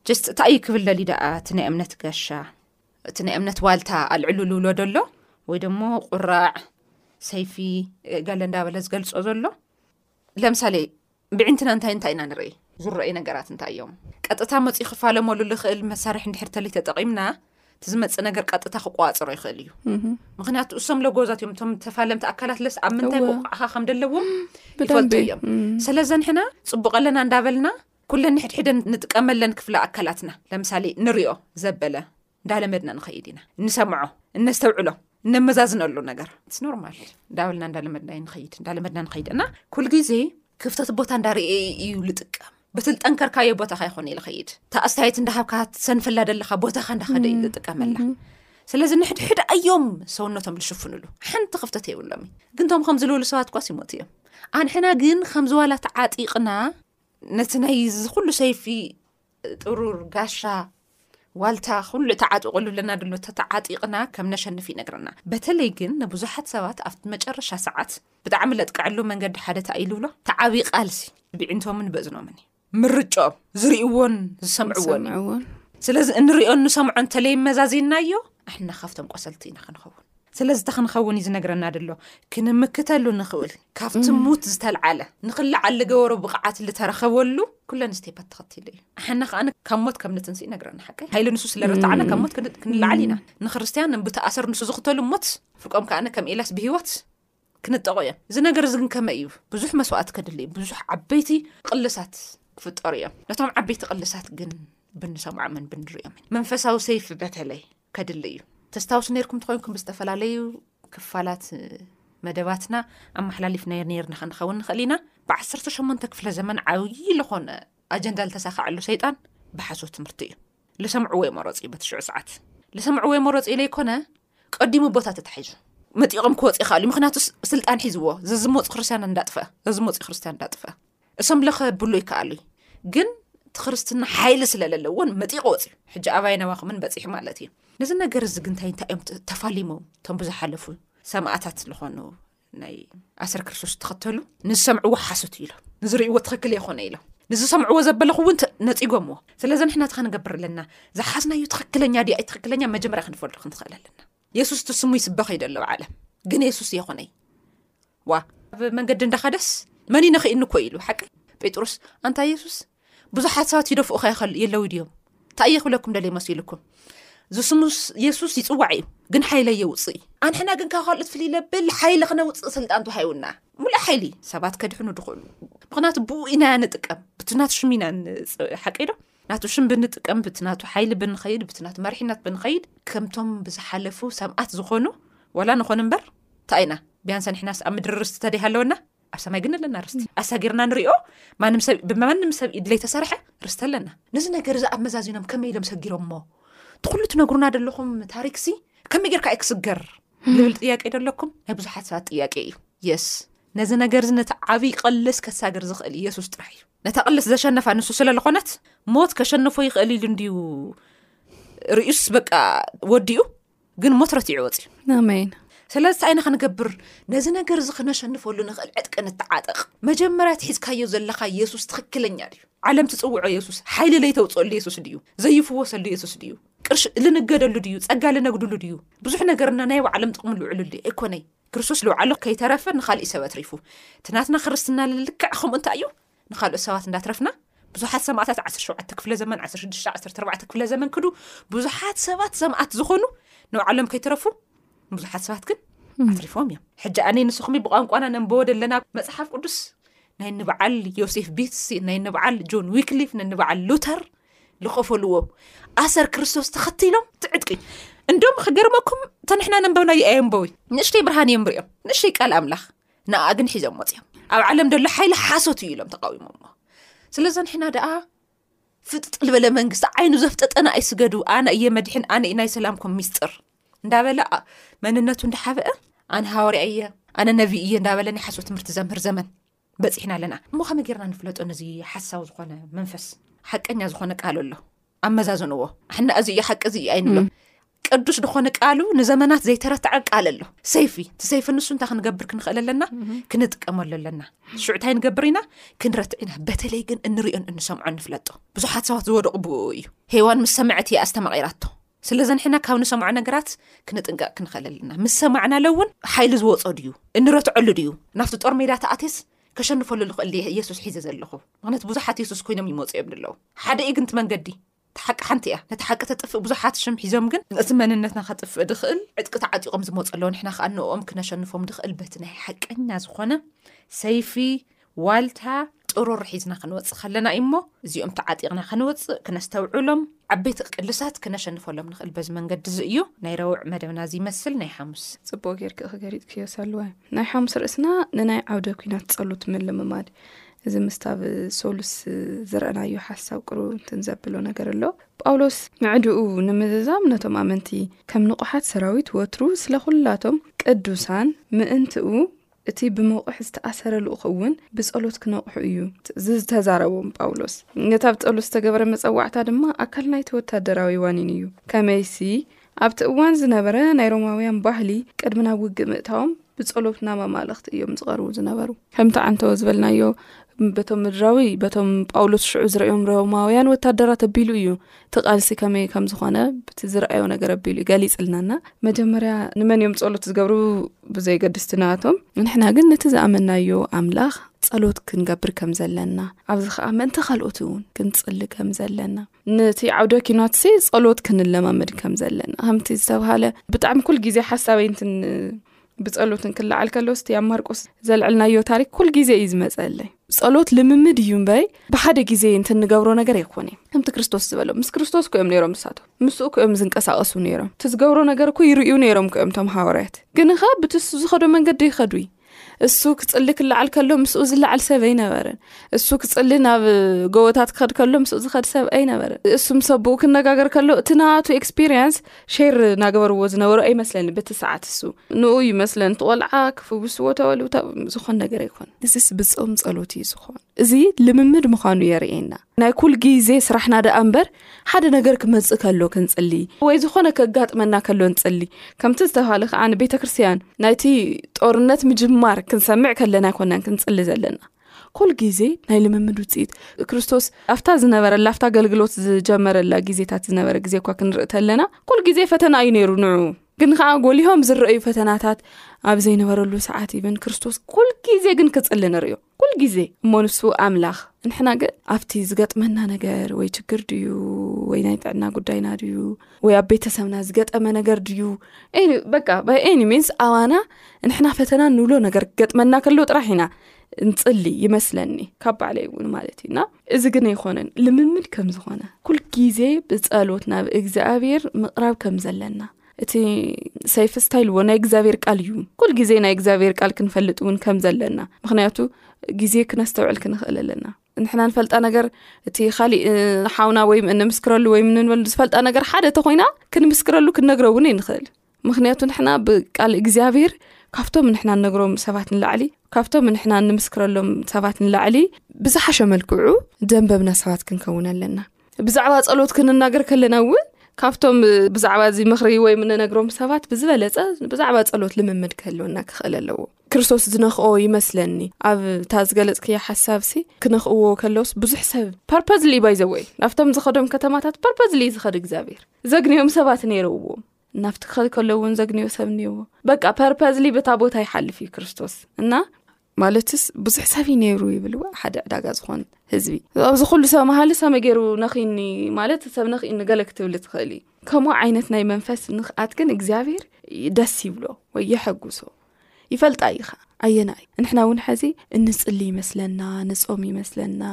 ጀስት እታ እዩ ክብል ደልዩ ደኣ እቲ ናይ እምነት ጋሻ እቲ ናይ እምነት ዋልታ ኣልዕሉ ዝብሎ ዘሎ ወይ ደሞ ቁራዕ ሰይፊ ገለ እንዳበለ ዝገልፆ ዘሎ ለምሳሌ ብዒንትና እንታይ እንታይ ኢና ንርኢ ዝረኣዩ ነገራት እንታይ እዮም ቀጥታ መፅኡ ክፋለመሉ ዝኽእል መሳርሒ እንድሕር ተል ተጠቒምና እቲ ዝመፅእ ነገር ቀጥታ ክቋፅሮ ይኽእል እዩ ምክንያቱ እሶም ለጎዛት እዮም እቶም ተፋለምቲ ኣካላት ለስ ኣብ ምንታይ ቁቁዕኻ ከም ደለዎም ይፈልጡ እዮም ስለዘንሕና ፅቡቅ ኣለና እንዳበልና ኩለን ንሕድሕደን ንጥቀመለን ክፍለ ኣካላትና ለምሳሌ ንሪኦ ዘበለ እንዳለመድና ንኸይድ ኢና እንሰምዖ እነስተውዕሎ እነመዛዝነሉ ነገር ስ ኖርማል እንዳበልና እንዳለመድና ዩ ንኸይድ እንዳለመድና ንኸይድ እና ኩል ግዜ ክፍተት ቦታ እንዳርኤ እዩ ልጥቀም በቲ ዝጠንከርካዮ ቦታካ ይኮነ ዩ ልኸይድ እታ ኣስተያየት እንዳሃብካ ትሰንፈላ ደለካ ቦታካ እንዳኸደ እዩ ዝጥቀመላ ስለዚ ንሕድሕድ ኣዮም ሰውነቶም ዝሽፍንሉ ሓንቲ ክፍተት የብሎምዩ ግን ቶም ከም ዝልብሉ ሰባት ኳስ ይሞት እዮም ኣንሕና ግን ከምዝዋላ ተዓጢቕና ነቲ ናይ ዝኩሉ ሰይፊ ጥሩር ጋሻ ዋልታ ኩሉ ተዓጥቕሉ ኣለና ድሎ ተተዓጢቕና ከም ነሸንፍ ይነግረና በተለይ ግን ንብዙሓት ሰባት ኣብቲ መጨረሻ ሰዓት ብጣዕሚ ለጥቀዐሉ መንገዲ ሓደ ታ ኢሉ ብሎ ተዓብዪ ቃልሲ ብዕንቶምን በእዝኖምን እዩ ምርጮኦም ዝርእዎን ዝሰምዕዎን እዩ ስለዚ እንሪኦ እንሰምዖ እንተለይ መዛዚናዮ ኣሕና ካብቶም ቆሰልቲ ኢና ክንኸውን ስለዝተ ክንኸውን እዩ ዝነግረና ድሎ ክንምክተሉ ንኽእል ካብቲ ሙት ዝተልዓለ ንኽልዓል ዝገበሮ ብቕዓት ዝተረኸበሉ ኩለን ስቴፓት ተኸትሉ እዩ ሓና ከዓ ካብ ሞት ከም ንትንስ ይነግረና ሓቂ ሃይሊ ንሱ ስለረትዓና ካብ ሞት ክንልዓል ኢና ንክርስትያን ብተኣሰር ንሱ ዝኽተሉ ሞት ፍርቆም ከዓነ ከም ኤላስ ብሂወት ክንጠቑ እዮም እዚ ነገር እዚ ግን ከመይ እዩ ብዙሕ መስዋእት ከድል እዩ ብዙሕ ዓበይቲ ቕልሳት ክፍጠሩ እዮም ነቶም ዓበይቲ ቕልሳት ግን ብንሰምዖምን ብንሪኦምን መንፈሳዊ ሰይፊ በተለይ ከድሊ እዩ። ተስታውሱ ነርኩም ተኾይንኩም ብዝተፈላለዩ ክፋላት መደባትና ኣመሓላሊፍናዮ ነርና ክንኸውን ንኽእል ኢና። ብዓሰርተ ሸሞንተ ክፍለ ዘመን ዓብዪ ልኾነ ኣጀንዳ ልተሳካዐሉ ሰይጣን ብሓሶት ትምህርቲ እዩ። ልሰምዕዎ ይመረጹ እዩ በቲ ሽዑ ሰዓት ልሰምዕዎ ይመረጹ እዩ ለይኮነ ቀዲሙ ቦታ ተታሒዙ መጢቖም ክወፅ ይኸእሉ ምክንያቱ ስልጣን ሒዝዎ ዘዝመፁ ክርስትያን እንዳጥፈ ዘዝመፁ ክርስትያን እንዳጥፈ እሶም ለኸ ብሉ ይከኣሉ ግን ትክርስትና ሓይሊ ስለለለዎን መጢቆ ወፅዩ ሕጂ ኣባይ ነባኹምን በፂሑ ማለት እዩ ነዚ ነገር እዚ ግንታይ እንታይ እዮም ተፋሊሞም እቶም ብዝሓለፉ ሰማእታት ዝኾኑ ናይ ኣሰር ክርስቶስ ተኸተሉ ንዝሰምዕዎ ሓሶት እዩ ኢሎም ንዝርእዎ ትኽክል የኮነ ኢሎም ንዝሰምዕዎ ዘበለኹ እውን ነፂጎምዎ ስለዚ ንሕና ት ክንገብር ኣለና ዝሓዝናዩ ትኽክለኛ ዲኣይ ትኽክለኛ መጀመርያ ክንፈልዶ ክንትኽእል ኣለና የሱስ እቲ ስሙ ይስበኽ እዩ ደሎ ብዓለም ግን የሱስ የኾነይ ዋ ኣብ መንገዲ እንዳኸደስ መን ዩ ነክእኒ ኮ ኢሉ ሓቂ ጴጥሮስ ኣንታ የሱስ ብዙሓት ሰባት ይደፍኡ ኸ ይኸል የለው ድዮም እንታይ እየ ክብለኩም ደለይ መሲሉኩም ዝስሙ የሱስ ይፅዋዕ እዩ ግን ሓይለ የውፅእ እዩ ኣንሕና ግን ካብ ካልኦት ፍልይ ለብል ሓይሊ ክነውፅእ ስልጣን ተዋሂውና ሙሉእ ሓይሊ ሰባት ከድሕኑ ድኽእሉ ምክንያቱ ብኡ ኢና ንጥቀም ብትናት ሽም ኢና ንሓቂዶ ናቱ ሽም ብንጥቀም ብቲ ናቱ ሓይሊ ብንኸይድ ብቲ ናቱ መርሒነት ብንኸይድ ከምቶም ብዝሓለፉ ሰምኣት ዝኾኑ ዋላ ንኾን እምበር እንታይ ኢና ብያንሰ ንሕናስ ኣብ ምድሪ ርስቲ ተደይ ኣለወና ኣብ ሰማይ ግን ኣለና ርስቲ ኣሳጊርና ንሪኦ ብማንም ሰብ ኢድለይ ተሰርሐ ርስቲ ኣለና ነዚ ነገር እዚ ኣብ መዛዚኖም ከመይ ኢሎም ሰጊሮም እሞ ትኩሉ ትነግሩና ዘለኹም ታሪክ ሲ ከመይ ጌርካ ዩ ክስገር ዝብል ጥያቄ ዘለኩም ናይ ብዙሓት ሰባት ጥያቄ እዩ የስ ነዚ ነገር እዚ ነቲ ዓብይ ቀልስ ከሳገር ዝኽእል ኢየሱስ ጥራሕ እዩ ነታ ቅልስ ዘሸነፋ ንሱ ስለ ልኾነት ሞት ከሸነፎ ይኽእል ኢሉ እንድዩ ርእዩስ በቃ ወዲኡ ግን ሞት ረትዑ ወፅ ኣሜን ስለዚ ታይ ኢና ክንገብር ነዚ ነገር እዚ ክነሸንፈሉ ንኽእል ዕጥቂ ንተዓጠቕ መጀመርያ ትሒዝካዮ ዘለካ የሱስ ትኽክለኛ ድዩ ዓለም ትፅውዖ የሱስ ሓይሊ ለይተውፅኦሉ የሱስ ድዩ ዘይፍወሰሉ የሱስ ድዩ ቅርሺ ልንገደሉ ድዩ ፀጋ ልነግድሉ ድዩ ብዙሕ ነገርና ናይ ባዕሎም ጥቕሚ ልውዕልሉ ኣይኮነይ ክርስቶስ ልውዓሉ ከይተረፈ ንካልእይ ሰብ ኣትሪፉ እቲ ናትና ክርስትና ልልክዕ ከምኡ እንታይ እዩ ንካልኦት ሰባት እንዳትረፍና ብዙሓት ሰማእታት ዓሰርተ ሸውዓተ ክፍለ ዘመን ዓሰርተ ሽዱሽተ ዓሰርተ ኣርባዕተ ክፍለ ዘመን ክዱ ብዙሓት ሰባት ሰማእት ዝኾኑ ንባዕሎም ከይትረፉ ብዙሓት ሰባት ግን ኣትሪፎም እዮም ሕጂ ኣነ ንስኹም ብቋንቋና ነንበወ ደለና መፅሓፍ ቅዱስ ናይ ንበዓል ዮሴፍ ቢትስ ናይ ንበዓል ጆን ዊክሊፍ ነንበዓል ሉተር ልኸፈልዎ ኣሰር ክርስቶስ ተኸቲሎም ትዕጥቂ እንዶም ክገርመኩም ተንሕና ነንበብና ይኣየንበዊ ንእሽተይ ብርሃን እዮም ሪኦም ንእሽተይ ቃል ኣምላኽ ንኣ ግን ሒዞም ወፅኦም ኣብ ዓለም ደሎ ሓይሊ ሓሶት እዩ ኢሎም ተቃዊሞሞ ስለዚ ንሕና ደኣ ፍጥጥ ልበለ መንግስቲ ዓይኑ ዘፍጠጠና ኣይስገዱ ኣነ እየ መድሕን ኣነ ዩ ናይ ሰላምኩም ሚስጥር እንዳበለ መንነቱ እንዳሓበአ ኣነ ሃወርያ እየ ኣነ ነብ እየ እንዳበለ ናይ ሓሶት ትምህርቲ ዘምህር ዘመን በጺሕና ኣለና እሞ ከመይ ጌርና ንፍለጦ ነዚ ሓሳዊ ዝኾነ መንፈስ ሓቀኛ ዝኾነ ቃል ኣሎ ኣብ መዛዘንዎ ሕና እዚ እዩ ሓቂ እዚዩ ኣይንብሎ ቅዱስ ድኾነ ቃሉ ንዘመናት ዘይተረትዐ ቃል ኣሎ ሰይፊ እቲ ሰይፊ ንሱ እንታይ ክንገብር ክንኽእል ኣለና ክንጥቀመሉ ኣለና ሽዑ እንታይ ንገብር ኢና ክንረትዕ ኢና በተለይ ግን እንሪኦን እንሰምዖ ንፍለጦ ብዙሓት ሰባት ዝወደቑ ብኡ እዩ ሄዋን ምስ ሰምዐት እያ ኣስተማቒራቶ ስለ ዘንሕና ካብ ንሰምዖ ነገራት ክንጥንቀቅ ክንኸል ኣለና ምስ ሰማዕናለ እውን ሓይሊ ዝወፆ ድዩ እንረትዐሉ ድዩ ናብቲ ጦር ሜዳ ተኣቴስ ከሸንፈሉ ዝኽእል የሱስ ሒዘ ዘለኹ ምክንያት ብዙሓት የሱስ ኮይኖም ይመፁ እዮም ንለዉ ሓደ እዩ ግንቲ መንገዲ ሓቂ ሓንቲ እያ ነቲ ሓቂ ተጥፍእ ብዙሓት ሽም ሒዞም ግን እቲ መንነትና ከጥፍእ ድኽእል ዕጥቂ ተዓጢቆም ዝመፁ ኣለዉ ንሕና ከዓ ንኦም ክነሸንፎም ድኽእል በቲ ናይ ሓቀኛ ዝኾነ ሰይፊ ዋልታ ጥሩር ሒዝና ክንወጽእ ከለና እዩ እሞ እዚኦም ተዓጢቕና ክንወጽእ ክነስተውዕሎም ዓበይቲ ቅልሳት ክነሸንፈሎም ንኽእል በዚ መንገዲ እዚ እዩ ናይ ረውዕ መደብና ዝይመስል ናይ ሓሙስ ጽቡቅ ጌርኪ ክገሊጽክዮ ሰሉዋይ ናይ ሓሙስ ርእስና ንናይ ዓውደ ኩናት ጸሉት ምልምማድ እዚ ምስታብ ሶሉስ ዝረአናዮ ሓሳብ ቅሩ እንትን ዘብሎ ነገር ኣሎ ጳውሎስ ምዕድኡ ንምዝዛም ነቶም ኣመንቲ ከም ንቑሓት ሰራዊት ወትሩ ስለ ዅላቶም ቅዱሳን ምእንትኡ እቲ ብምቑሕ ዝተኣሰረ ልኡኽ እውን ብጸሎት ክነቕሑ እዩ ዝተዛረቦም ጳውሎስ። ነታ ብጸሎት ዝተገበረ መጸዋዕታ ድማ ኣካል ናይቲ ወታደራዊ ዋኒን እዩ። ከመይሲ፣ ኣብቲ እዋን ዝነበረ ናይ ሮማውያን ባህሊ፣ ቅድሚ ናብ ውግእ ምእታዎም ብጸሎት ናብ ኣማልኽቲ እዮም ዝቐርቡ ዝነበሩ። ከምቲ ዓንተወ ዝበልናዮ፣ በቶም ምድራዊ በቶም ጳውሎስ ሽዑ ዝርእዮም ሮማውያን ወታደራት ኣቢሉ እዩ እቲ ቃልሲ ከመይ ከም ዝኾነ ብቲ ዝረኣዮ ነገር ኣቢሉ ዩ ገሊፅልናና መጀመርያ ንመን እዮም ፀሎት ዝገብሩ ብዘይገድስቲ ናቶም ንሕና ግን ነቲ ዝኣመናዮ ኣምላኽ ጸሎት ክንገብር ከም ዘለና ኣብዚ ከዓ ምእንቲ ካልኦት እውን ክንፅሊ ከም ዘለና ነቲ ዓውደ ኪናት ሲ ጸሎት ክንለማመድ ከም ዘለና ከምቲ ዝተብሃለ ብጣዕሚ ኩል ግዜ ሓሳበይንትን ብጸሎት እንክለዓል ከሎ ስቲ ኣብ ማርቆስ ዘልዕልናዮ ታሪክ ኩል ግዜ እዩ ዝመፀለይ ጸሎት ልምምድ እዩ እምበይ ብሓደ ግዜ እንትንገብሮ ነገር ኣይኮነ ዩ ከምቲ ክርስቶስ ዝበሎ ምስ ክርስቶስ ክኦም ነሮም ንሳቶ ምስኡ ክኦም ዝንቀሳቀሱ ነይሮም እቲ ዝገብሮ ነገር ኩ ይርእዩ ነይሮም ክኦም ቶም ሃዋርያት ግን ኸ ብትሱ ዝኸዶ መንገዲ ይኸዱ ዩ እሱ ክፅሊ ክለዓል ከሎ ምስኡ ዝለዓል ሰብ ኣይነበረን እሱ ክፅሊ ናብ ጎቦታት ክኸድ ከሎ ምስ ዝኸድ ሰብ ኣይነበረን እሱም ሰብኡ ክነጋገር ከሎ እቲ ናቱ ኤክስፔሪንስ ሼር እናገበርዎ ዝነበሩ ኣይመስለኒ በቲ ሰዓት እሱ ንኡ ይመስለን ትቆልዓ ክፍውስዎ ተበሉ ዝኾን ነገር ኣይኮን እዚስ ብፆም ፀሎት እዩ ዝኾን እዚ ልምምድ ምዃኑ የርእየና ናይ ኩል ግዜ ስራሕና ደኣ እምበር ሓደ ነገር ክመፅእ ከሎ ክንፅሊ ወይ ዝኾነ ከጋጥመና ከሎ ንፅሊ ከምቲ ዝተባሃለ ከዓ ንቤተ ክርስትያን ናይቲ ጦርነት ምጅማር ክንሰምዕ ከለና ኣይኮናን ክንፅሊ ዘለና ኩል ግዜ ናይ ልምምድ ውፅኢት ክርስቶስ ኣብታ ዝነበረላ ኣብታ ኣገልግሎት ዝጀመረላ ግዜታት ዝነበረ ግዜ እኳ ክንርኢ ተለና ኩል ግዜ ፈተና እዩ ነይሩ ንዑ ግን ከዓ ጎሊሆም ዝረአዩ ፈተናታት ኣብ ዘይነበረሉ ሰዓት ይብን ክርስቶስ ኩል ግዜ ግን ክፅሊ ንሪዮ ኩል ግዜ እሞ ንሱ ኣምላኽ ንሕና ግን ኣብቲ ዝገጥመና ነገር ወይ ችግር ድዩ ወይ ናይ ጥዕና ጉዳይና ድዩ ወይ ኣብ ቤተሰብና ዝገጠመ ነገር ድዩ በቃ ኤኒ ሚንስ ኣዋና ንሕና ፈተና ንብሎ ነገር ክገጥመና ከሎ ጥራሕ ኢና እንፅሊ ይመስለኒ ካብ ባዕለይ እውን ማለት እዩና እዚ ግን ኣይኮነን ልምምድ ከም ዝኾነ ኩል ግዜ ብፀሎት ናብ እግዚኣብሔር ምቕራብ ከም ዘለና እቲ ሰይፍ ስታይልዎ ናይ እግዚኣብሔር ቃል እዩ ኩል ግዜ ናይ እግዚኣብሔር ቃል ክንፈልጥ እውን ከም ዘለና ምክንያቱ ግዜ ክነስተውዕል ክንኽእል ኣለና ንሕና ንፈልጣ ነገር እቲ ካሊእ ሓውና ወይም እንምስክረሉ ወይም ንበሉ ዝፈልጣ ነገር ሓደ ተኮይና ክንምስክረሉ ክንነግረ እውን ይንኽእል ምክንያቱ ንሕና ብቃል እግዚኣብሄር ካብቶም ንሕና ንነግሮም ሰባት ንላዕሊ ካብቶም ንሕና ንምስክረሎም ሰባት ንላዕሊ ብዝሓሸ መልክዑ ዘንበብና ሰባት ክንከውን ኣለና ብዛዕባ ፀሎት ክንናገር ከለና እውን ካብቶም ብዛዕባ እዚ ምክሪ ወይ ንነግሮም ሰባት ብዝበለፀ ብዛዕባ ፀሎት ልምምድ ከህልወና ክኽእል ኣለዎ ክርስቶስ ዝነክኦ ይመስለኒ ኣብ እታ ዝገለፅ ክያ ሓሳብ ሲ ክነክእዎ ከለውስ ብዙሕ ሰብ ፐርፐዝሊ ባይዘወይ ናብቶም ዝኸዶም ከተማታት ፐርፐዝሊ ዝኸዱ እግዚኣብሄር ዘግንዮም ሰባት ነይረዎ ናፍቲ ክኸድ ከሎ እውን ዘግንዮ ሰብ እኒዎ በቃ ፐርፐዝሊ በታ ቦታ ይሓልፍ እዩ ክርስቶስ እና ማለትስ ብዙሕ ሰብ እዩ ነይሩ ይብል ሓደ ዕዳጋ ዝኾን ህዝቢ ኣብዚ ኩሉ ሰብ መሃሊ ሰመ ገይሩ ነኺኒ ማለት ሰብ ነኺኒ ገለ ክትብል ትኽእል እዩ ከምኡ ዓይነት ናይ መንፈስ ንክኣት ግን እግዚኣብሄር ደስ ይብሎ ወይ የሐጉሶ ይፈልጣ ኢኻ ኣየና እዩ ንሕና እውን ሕዚ እንፅሊ ይመስለና ንፆም ይመስለና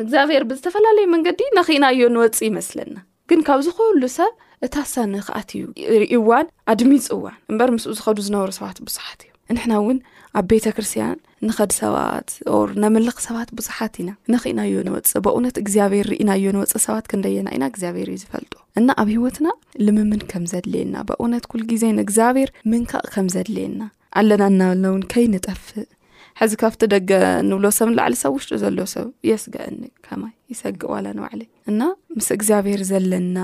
እግዚኣብሄር ብዝተፈላለዩ መንገዲ ነኺናዮ ንወፅ ይመስለና ግን ካብዚ ኩሉ ሰብ እታ ሰነ ክኣት እዩ ርእዋን ኣድሚፅዋን እምበር ምስኡ ዝኸዱ ዝነበሩ ሰባት ብዙሓት እዩ ንሕና እውን ኣብ ቤተ ክርስትያን ንኸድ ሰባት ኦር ነምልኽ ሰባት ብዙሓት ኢና ንኽኢናዮ ንወፅእ በእውነት እግዚኣብሔር ርኢናዮ ንወፅእ ሰባት ክንደየና ኢና እግዚኣብሔር እዩ ዝፈልጦ እና ኣብ ህይወትና ልምምን ከም ዘድልየና በእውነት ኩል ግዜ ንእግዚኣብሔር ምንካእ ከም ዘድልየና ኣለና እናበልና እውን ከይንጠፍእ ሕዚ ካብቲ ደገ ንብሎ ሰብ ንላዕሊ ሰብ ውሽጡ ዘሎ ሰብ የስገአኒ ከማይ ይሰግእ ዋላ ንባዕለይ እና ምስ እግዚኣብሔር ዘለና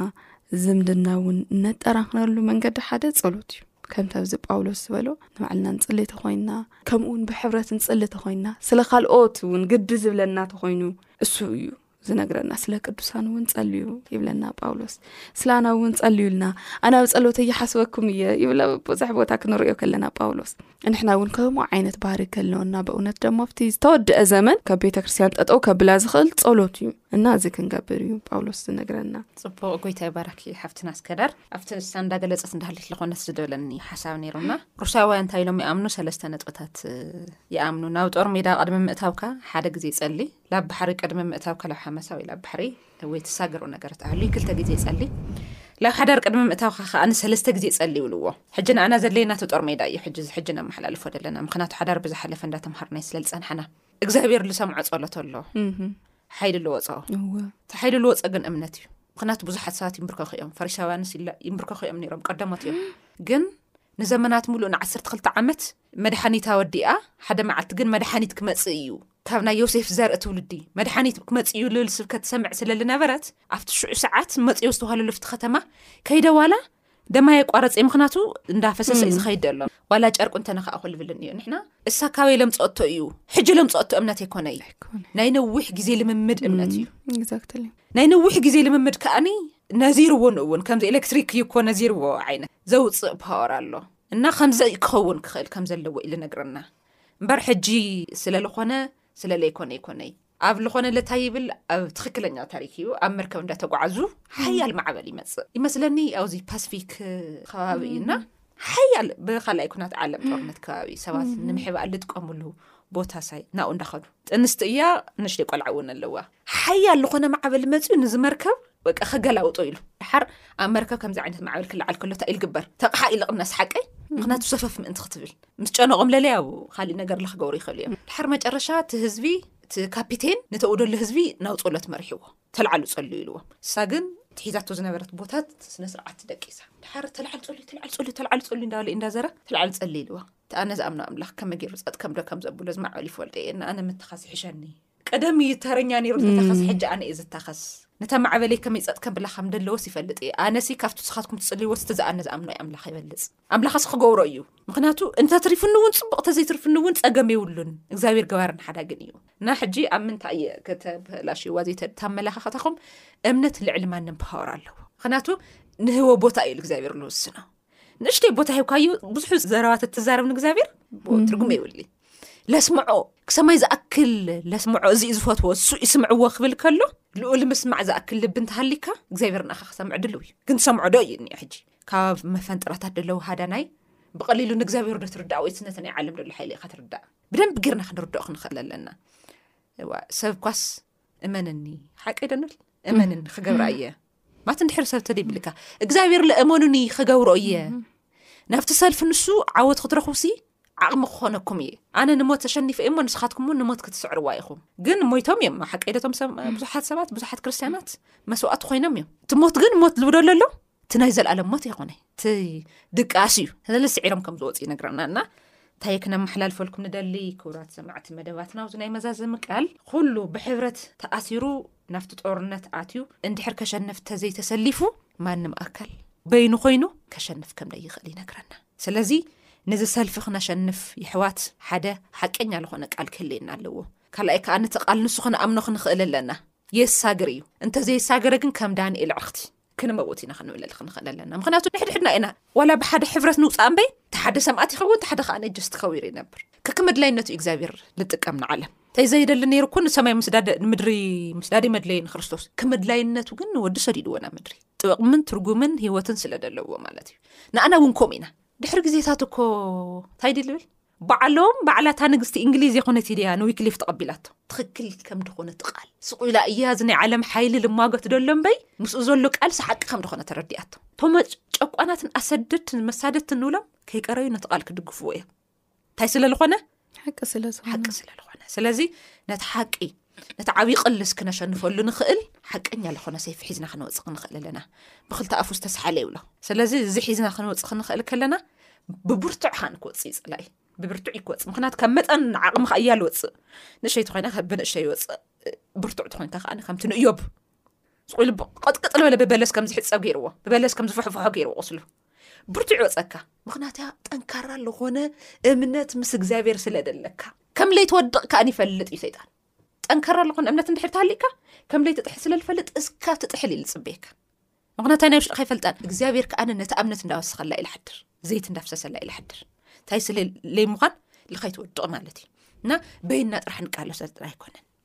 ዝምድና እውን እነጠራኽረሉ መንገዲ ሓደ ጸሎት እዩ ከምቲ ኣብዚ ጳውሎስ ዝበሎ ንባዕልና ንፅሊ ተኮይንና ከምኡውን ብሕብረት ንፅሊ ተኮይንና ስለ ካልኦት እውን ግዲ ዝብለና ተኮይኑ እሱ እዩ ዝነግረና ስለ ቅዱሳን እውን ጸልዩ ይብለና ጳውሎስ ስለ ኣና እውን ጸልዩልና ኣና ብ ጸሎተ ይሓስበኩም እየ ይብለ ብዙሕ ቦታ ክንሪዮ ከለና ጳውሎስ ንሕና እውን ከምኡ ዓይነት ባህሪ ከለወና ብእውነት ደሞ ኣብቲ ዝተወድአ ዘመን ካብ ቤተ ክርስትያን ጠጠው ከብላ ዝኽእል ጸሎት እዩ እና እዚ ክንገብር እዩ ጳውሎስ ዝነግረና ፅቡቅ ጎይታ ይባራኪ ሓፍትና ስከዳር ኣብቲ ንሳ እንዳገለፀት እንዳሃለት ዝኾነት ዝደለኒ ሓሳብ ነይሩና ሩሳውያ እንታይ ኢሎም ይኣምኑ ሰለስተ ነጥብታት ይኣምኑ ናብ ጦር ሜዳ ቅድሚ ምእታውካ ሓደ ግዜ ጸሊ ላብ ባሕሪ ቅድሚ ምእታውካ ላብ ሓመሳ ወይ ላብ ባሕሪ ወይ ትሳገሮ ነገረት ኣህሉይ ክልተ ግዜ ጸሊ ላብ ሓዳር ቅድሚ ምእታውካ ከኣ ንሰለስተ ግዜ ጸሊ ይብልዎ ሕጂ ንኣና ዘድለየና ተጦር ሜዳ እዩ ሕጂ እዚ ሕጂ ነመሓላልፎ ዘለና ምክንያቱ ሓዳር ብዝሓለፈ እንዳተምሃርናይ ስለልጸናሕና እግዚኣብሔር ዝሰምዖ ጸሎት ኣሎ ሓይሊ ልወፆ እቲ ሓይሊ ልወፆ ግን እምነት እዩ ምክንያቱ ብዙሓት ሰባት ይምብርከኹ እዮም ፈሪሳውያንስ ይምብርከኹ እዮም ነሮም ቀዳሞት እዮም ግን ንዘመናት ምሉእ ንዓሰርተ ክልተ ዓመት መድሓኒት ኣወዲኣ ሓደ መዓልቲ ግን መድሓኒት ክመጽእ እዩ ካብ ናይ ዮሴፍ ዘርኢ ትውልዲ መድሓኒት ክመጽእ እዩ ልብል ስብከት ትሰምዕ ስለ ልነበረት ኣብቲ ሽዑ ሰዓት መጽዮ ዝተባህለሉ ኣብቲ ከተማ ከይደ ዋላ ደማይ ኣይቋረጽ ምክንያቱ እንዳፈሰሰ እዩ ዝኸይድ ዘሎ ዋላ ጨርቁ እንተነካኣ ክልብልን እዩ ንሕና እሳ ካበይ ለምፀኦቶ እዩ ሕጂ ለምፀኦቶ እምነት ኣይኮነ እዩ ናይ ነዊሕ ግዜ ልምምድ እምነት እዩ ናይ ነዊሕ ግዜ ልምምድ ከዓኒ ነዚርዎ ንእውን ከምዚ ኤሌክትሪክ እዩ ኮ ነዚርዎ ዓይነት ዘውፅእ ፓወር ኣሎ እና ከምዚ ክኸውን ክኽእል ከም ዘለዎ ኢሉ ነግረና እምበር ሕጂ ስለ ልኾነ ስለ ለይኮነ ኣይኮነይ ኣብ ልኾነ ለታ ይብል ኣብ ትኽክለኛ ታሪክ እዩ ኣብ መርከብ እንዳተጓዓዙ ሓያል ማዕበል ይመፅእ ይመስለኒ ኣብዚ ፓስፊክ ከባቢ እዩ እና ሓያል ብካልኣይ ኩናት ዓለም ጦርነት ከባቢ ሰባት ንምሕባእ ልጥቀምሉ ቦታ ሳይ ናብኡ እንዳኸዱ ጥንስቲ እያ ንሽደይ ቆልዓ እውን ኣለዋ ሓያል ዝኾነ ማዕበል መፅኡ ንዝመርከብ በቃ ከገላውጦ ኢሉ ድሓር ኣብ መርከብ ከምዚ ዓይነት ማዕበል ክልዓል ከሎ እንታይ ኢዩ ዝግበር ተቕሓ ኢሉ ቅነስ ሓቀይ ምክንያቱ ሰፈፍ ምእንቲ ክትብል ምስ ጨነቖም ለለይ ኣብ ካሊእ ነገር ለክገብሩ ይኽእሉ እዮም ድሓር መጨረሻ እቲ ህዝቢ እቲ ካፒቴን ንተውደሉ ህዝቢ ናውፀሎት መሪሕዎ ተልዓሉ ፀሉ ኢልዎም እሳ ግን ትሒዛቶ ዝነበረት ቦታት ስነስርዓት ትደቂሳ ድሓር ተልዓል ፀሉ ተልዓል ፀሉ ተልዓል ፀሉ እንዳበለ እንዳዘረ ተልዓል ፀሊ ኢልዎ እቲ ኣነ ዝኣምኖ ኣምላኽ ከመይ ገይሩ ጸጥ ከምዶ ከም ዘብሎ ዝማዕበል ይፈልጦ እየ እና ኣነ ምትኻስ ይሕሸኒ ቀደም እዩ ተረኛ ነይሩ ተታኸስ ሕጂ ኣነ እየ ዝታኸስ ነታ ማዕበለይ ከመይ ፀጥ ከብላ ከም ደለወስ ይፈልጥ እየ ኣነሲ ካብቲ ስኻትኩም ትፅልይዎስ እቲ ዝኣነ ዝኣምኖ ዩ ኣምላኽ ይበልፅ ኣምላኸስ ክገብሮ እዩ ምክንያቱ እንተትሪፍኒ እውን ፅቡቅ እተዘይትርፍኒ እውን ፀገም የብሉን እግዚኣብሔር ገባርን ሓዳግን እዩ እና ሕጂ ኣብ ምንታይ እየ ከተበላሽዋ ዘይተታመላኻኸታኹም እምነት ልዕሊ ማንም ፓወር ኣለዎ ምክንያቱ ንህወ ቦታ እዩ እግዚኣብሔር ንውስኖ ንእሽተይ ቦታ ሂብካዩ ብዙሑ ዘረባ ተትዛረብ ንእግዚኣብሔር ትርጉም ይብሊ ለስምዖ ክሰማይ ዝኣክል ለስምዖ እዚዩ ዝፈትዎ እሱ ይስምዕዎ ክብል ከሎ ልኡል ምስማዕ ዝኣክል ልቢ እንተሃሊካ እግዚኣብሔር ንኣኻ ክሰምዕ ድልው እዩ ግን ትሰምዖ ዶ እዩ እኒኦ ሕጂ ካብ መፈንጥራታት ደለዉ ሃዳናይ ብቐሊሉ ንእግዚኣብሔር ዶ ትርዳእ ወይ ስነቲ ናይ ዓለም ደሎ ሓይሊ ኢካ ትርዳእ ብደንብ ጌርና ክንርድኦ ክንኽእል ኣለና ዋ ሰብ ኳስ እመንኒ ሓቀይ ደንል እመንኒ ክገብራ እየ ማት ንድሕሪ ሰብ ተደ ይብልካ እግዚኣብሔር ለእመኑኒ ክገብሮ እየ ናብቲ ሰልፊ ንሱ ዓወት ክትረኽቡሲ ዓቕሚ ክኾነኩም እየ ኣነ ንሞት ተሸኒፈ እዩሞ ንስኻትኩም ን ንሞት ክትስዕርዋ ኢኹም ግን ሞይቶም እዮም ሓቀይደቶም ብዙሓት ሰባት ብዙሓት ክርስትያናት መስዋእቲ ኮይኖም እዮም እቲ ሞት ግን ሞት ዝብደሎ ኣሎ እቲ ናይ ዘለኣለም ሞት ኣይኮነ እቲ ድቃስ እዩ ስለዚ ስዒሮም ከም ዝወፅ ይነግረና እና እንታይ ክነመሓላልፈልኩም ንደሊ ክብራት ሰማዕቲ መደባትና ውዚ ናይ መዛዘሚ ቃል ኩሉ ብሕብረት ተኣሲሩ ናብቲ ጦርነት ኣትዩ እንድሕር ከሸንፍ ተዘይተሰሊፉ ማንም ኣካል በይኑ ኮይኑ ከሸንፍ ከም ደይኽእል ይነግረና ስለዚ ነዚ ሰልፊ ክነሸንፍ ይሕዋት ሓደ ሓቀኛ ዝኾነ ቃል ክህልየና ኣለዎ ካልኣይ ከዓ ነቲ ቃል ንሱ ክንኣምኖ ክንኽእል ኣለና የሳግር እዩ እንተዘይሳገረ ግን ከም ዳንኤል ዕኽቲ ክንመውት ኢና ክንብለልክ ንኽእል ኣለና ምክንያቱ ንሕድሕድና ኢና ዋላ ብሓደ ሕብረት ንውፃእ እምበይ እቲ ሓደ ሰምኣት ይኸውን ሓደ ከዓ ነጀስቲ ከዊሩ ይነብር ከክመድላይነቱ እግዚኣብሔር ንጥቀም ንዓለም ንተይ ዘይደሊ ነይሩ ኩ ንሰማይ ምድሪ ምስዳዲ መድለዩ ንክርስቶስ ክመድላይነቱ ግን ንወዲ ሰዲድዎ ናብ ምድሪ ጥበቕምን ትርጉምን ሂወትን ስለ ደለዎ ማለት እዩ ንኣና እውን ከምኡ ኢና ድሕሪ ግዜታት እኮ እንታይ ድልብል ባዕሎም ባዕላ እታ ንግስቲ እንግሊዝ የኾነቲ ድያ ንዊክሊፍ ተቐቢላቶ? ትኽክል ከም ድኾነ ትቓል ስቑ ኢላ እያ እዚ ናይ ዓለም ሓይሊ ልማገት ደሎ እምበይ ምስኡ ዘሎ ቃልሲ ሓቂ ከም ድኾነ ተረዲኣቶ። እቶም ጨቋናትን ኣሰደድትን መሳደድትን ንብሎም ከይቀረዩ ነቲ ቓል ክድግፍዎ እዮም። እንታይ ስለ ልኾነ? ሓቂ ስለ ዝኾነ። ስለዚ ነቲ ሓቂ ነቲ ዓብዪ ቅልስ ክነሸንፈሉ ንኽእል ሓቀኛ ለኾነ ሰይፊ ሒዝና ክንወፅ ክንኽእል ኣለና ብክልቲ ኣፉ ዝተሰሓለ ይብሎ ስለዚ እዚ ሒዝና ክንወፅ ክንኽእል ከለና ብብርቱዕ ካ ንክወፅእ ይፅላ እዩ ብብርቱዕ ይክወፅ ምክንያት ካብ መጠን ንዓቕሚ ካ እያ ዝወፅእ ንእሸይ ተኮይና ካብ ብንእሸ ይወፅእ ብርቱዕ ትኮይንካ ከዓ ከምቲ ንእዮብ ስቁኢሉ ቅጥቅጥ ልበለ ብበለስ ከምዝሕፀብ ገይርዎ ብበለስ ከምዝፈሕፍሖ ገይርዎ ቁስሉ ብርቱዕ ይወፀካ ምክንያቱ ጠንካራ ዝኾነ እምነት ምስ እግዚኣብሔር ስለ ደለካ ከም ለይትወድቕ ከኣን ይፈልጥ እዩ ሰይጣን ጠንካራ ዝኾነ እምነት እንድሕር ተሃሊእካ ከም ለይትጥሕ ስለ ዝፈልጥ እስካ ትጥሕል እዩ ዝፅበየካ ምክንያቱ ናይ ውሽጢ ከይፈልጣን እግዚኣብሔር ከኣነ ነቲ እምነት እንዳወስኸላ ዩ ዝሓድር ዘይት እንዳፍሰሰላ ዩ ዝሓድር እንታይ ስለ ለይምዃን ልከይትወድቕ ማለት እዩ እና በይና ጥራሕ ንቃለሰልጥራ ኣይኮነን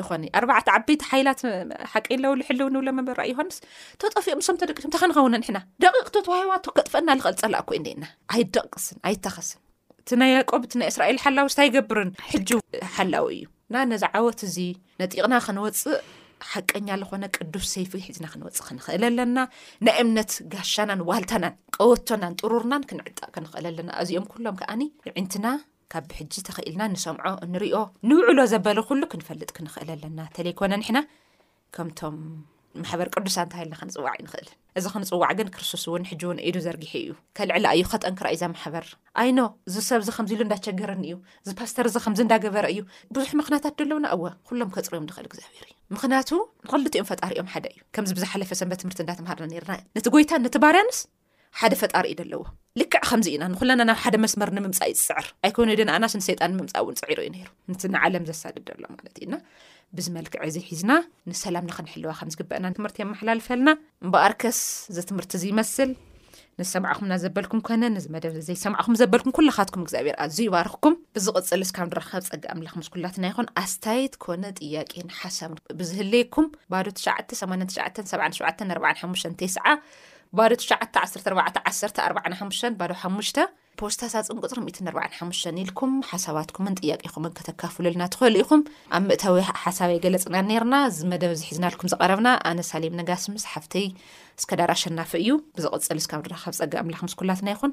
ይኾኒ ኣርባዕተ ዓበይቲ ሓይላት ሓቂ ኣለዉ ልሕልው ንብሎ መበራ ዮሃንስ ተጠፊኦም ሰም ተደቂሶም ተኸንኸውነ ንሕና ደቂቕ ተተዋሂዋቶ ከጥፈና ልኽእል ፀላእ ኮይ እኒና ኣይደቅስን ኣይተኸስን እቲ ናይ ያቆብ እቲ ናይ እስራኤል ሓላዊ ስታ ይገብርን ሕጂ ሓላዊ እዩ እና ነዚ ዓወት እዚ ነጢቕና ክንወፅእ ሓቀኛ ዝኾነ ቅዱስ ሰይፊ ሒዝና ክንወፅእ ክንኽእል ኣለና ናይ እምነት ጋሻናን ዋልታናን ቀወቶናን ጥሩርናን ክንዕጣእ ክንኽእል ኣለና ኣዚኦም ኩሎም ከዓኒ ይዒንትና ካብ ብሕጂ ተኸኢልና ንሰምዖ እንሪኦ ንውዕሎ ዘበለ ኩሉ ክንፈልጥ ክንኽእል ኣለና ተለይኮነ ንሕና ከምቶም ማሕበር ቅዱሳ እንታይ ኢልና ክንፅዋዕ ኣይንኽእልን እዚ ክንፅዋዕ ግን ክርስቶስ እውን ሕጂ እውን ኢዱ ዘርጊሑ እዩ ከልዕላ እዩ ከጠንክራ እዩ ዘማሕበር ኣይኖ እዚ ሰብ እዚ ከምዚ ኢሉ እንዳቸገረኒ እዩ እዚ ፓስተር እዚ ከምዚ እንዳገበረ እዩ ብዙሕ ምክንያታት ደለውና እወ ኩሎም ከፅርዮም ንኽእል እግዚኣብሔር እዩ ምክንያቱ ንክልቲኦም ፈጣሪኦም ሓደ እዩ ከምዚ ብዝሓለፈ ሰንበት ትምህርቲ እንዳተምሃርና ነርና ነቲ ጎይታን ነቲ ባርያንስ ሓደ ፈጣሪ እዩ ደለዎ። ልክዕ ከምዚ ኢና ንኹለና ናብ ሓደ መስመር ንምምፃእ ይፅዕር ኣይኮይኑ ደ ንኣናስ ንሰይጣን ንምምፃእ እውን ፅዒሩ እዩ ነይሩ ንቲ ንዓለም ዘሳድድ ደሎ ማለት እዩ እና ብዚ መልክዕ እዚ ሒዝና ንሰላም ንክንሕልዋ ከም ዝግበአና ትምህርቲ የመሓላልፈልና እምበኣርከስ እዚ ትምህርቲ እዚ ይመስል ንሰማዕኹምና ዘበልኩም ኮነ ነዚ መደብ ዘይሰማዕኹም ዘበልኩም ኩላኻትኩም እግዚኣብሔር ኣዝ ይባርኽኩም ብዝቕፅል እስካብ ንራኸብ ፀጋ ኣምላኽ ምስ ኩላትና ይኹን ኣስተያየት ኮነ ጥያቄን ሓሳብ ብዝህለየኩም ባዶ 98974 ቴስዓ ባዶ ትሽዓተ ዓሰርተ ኣርባዕተ ዓሰርተ ኣርባዕን ሓሙሽተን ባዶ ሓሙሽተ ፖስታ ሳፅን ቁፅሪ ሚእትን ኣርባዓን ሓሙሽተን ኢልኩም ሓሳባትኩምን ጥያቄኹምን ከተካፍሉልና ትኽእሉ ኢኹም ኣብ ምእታዊ ሓሳብ ኣይገለፅና ነርና እዚ መደብ እዚ ሒዝናልኩም ዝቐረብና ኣነ ሳሌም ነጋሲ ምስ ሓፍተይ እስከዳር ኣሸናፊ እዩ ብዝቕፅል እስካብ ንራኸብ ፀጋ ኣምላኽ ምስ ኩላትና ይኹን